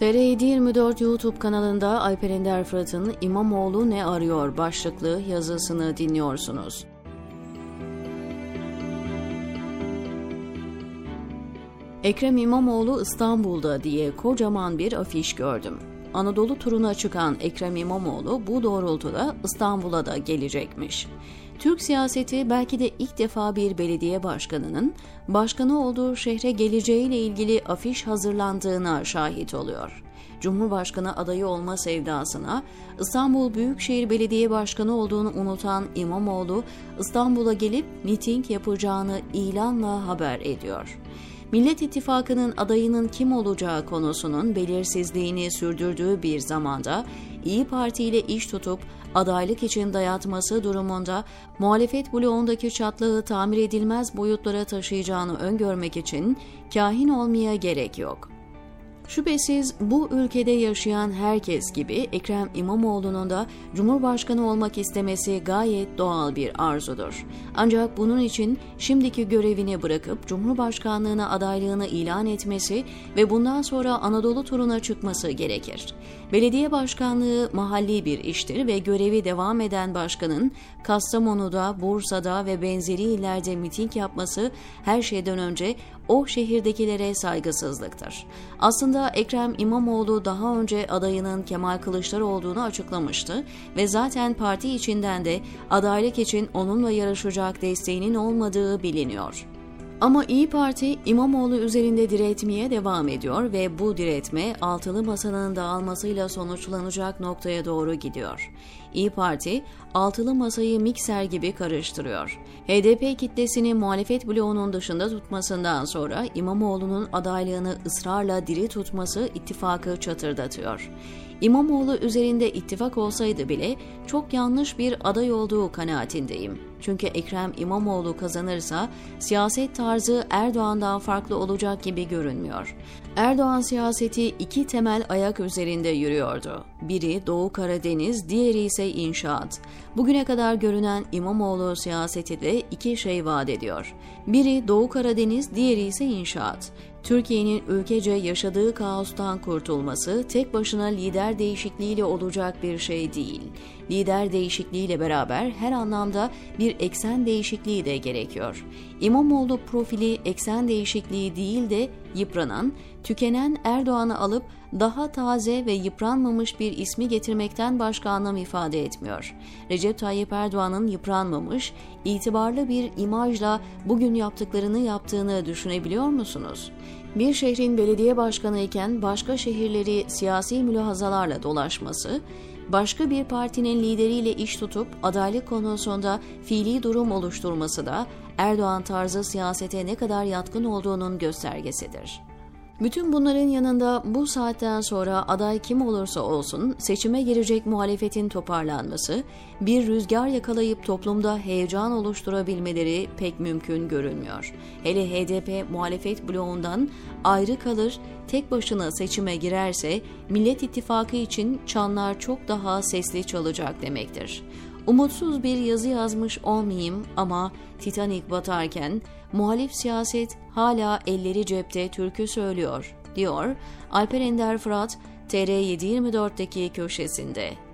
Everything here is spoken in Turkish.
TR724 YouTube kanalında Alper Ender Fırat'ın İmamoğlu ne arıyor başlıklı yazısını dinliyorsunuz. Ekrem İmamoğlu İstanbul'da diye kocaman bir afiş gördüm. Anadolu turuna çıkan Ekrem İmamoğlu bu doğrultuda İstanbul'a da gelecekmiş. Türk siyaseti belki de ilk defa bir belediye başkanının başkanı olduğu şehre geleceğiyle ilgili afiş hazırlandığına şahit oluyor. Cumhurbaşkanı adayı olma sevdasına İstanbul Büyükşehir Belediye Başkanı olduğunu unutan İmamoğlu İstanbul'a gelip miting yapacağını ilanla haber ediyor. Millet İttifakı'nın adayının kim olacağı konusunun belirsizliğini sürdürdüğü bir zamanda İyi Parti ile iş tutup adaylık için dayatması durumunda muhalefet bloğundaki çatlağı tamir edilmez boyutlara taşıyacağını öngörmek için kahin olmaya gerek yok. Şüphesiz bu ülkede yaşayan herkes gibi Ekrem İmamoğlu'nun da Cumhurbaşkanı olmak istemesi gayet doğal bir arzudur. Ancak bunun için şimdiki görevini bırakıp Cumhurbaşkanlığına adaylığını ilan etmesi ve bundan sonra Anadolu turuna çıkması gerekir. Belediye başkanlığı mahalli bir iştir ve görevi devam eden başkanın Kastamonu'da, Bursa'da ve benzeri illerde miting yapması her şeyden önce o şehirdekilere saygısızlıktır. Aslında Ekrem İmamoğlu daha önce adayının Kemal Kılıçdaroğlu olduğunu açıklamıştı ve zaten parti içinden de adaylık için onunla yarışacak desteğinin olmadığı biliniyor. Ama İyi Parti İmamoğlu üzerinde diretmeye devam ediyor ve bu diretme altılı masanın dağılmasıyla sonuçlanacak noktaya doğru gidiyor. İyi Parti altılı masayı mikser gibi karıştırıyor. HDP kitlesini muhalefet bloğunun dışında tutmasından sonra İmamoğlu'nun adaylığını ısrarla diri tutması ittifakı çatırdatıyor. İmamoğlu üzerinde ittifak olsaydı bile çok yanlış bir aday olduğu kanaatindeyim. Çünkü Ekrem İmamoğlu kazanırsa siyaset tarzı Erdoğan'dan farklı olacak gibi görünmüyor. Erdoğan siyaseti iki temel ayak üzerinde yürüyordu. Biri Doğu Karadeniz, diğeri ise inşaat. Bugüne kadar görünen İmamoğlu siyaseti de iki şey vaat ediyor. Biri Doğu Karadeniz, diğeri ise inşaat. Türkiye'nin ülkece yaşadığı kaostan kurtulması tek başına lider değişikliğiyle olacak bir şey değil. Lider değişikliğiyle beraber her anlamda bir eksen değişikliği de gerekiyor. İmamoğlu profili eksen değişikliği değil de yıpranan, tükenen Erdoğan'ı alıp daha taze ve yıpranmamış bir ismi getirmekten başka anlam ifade etmiyor. Recep Tayyip Erdoğan'ın yıpranmamış, itibarlı bir imajla bugün yaptıklarını yaptığını düşünebiliyor musunuz? Bir şehrin belediye başkanı iken başka şehirleri siyasi mülahazalarla dolaşması, başka bir partinin lideriyle iş tutup adaylık konusunda fiili durum oluşturması da Erdoğan tarzı siyasete ne kadar yatkın olduğunun göstergesidir. Bütün bunların yanında bu saatten sonra aday kim olursa olsun seçime girecek muhalefetin toparlanması, bir rüzgar yakalayıp toplumda heyecan oluşturabilmeleri pek mümkün görünmüyor. Hele HDP muhalefet bloğundan ayrı kalır, tek başına seçime girerse Millet İttifakı için çanlar çok daha sesli çalacak demektir. Umutsuz bir yazı yazmış olmayayım ama Titanic batarken muhalif siyaset hala elleri cepte türkü söylüyor, diyor Alper Ender Fırat TR724'deki köşesinde.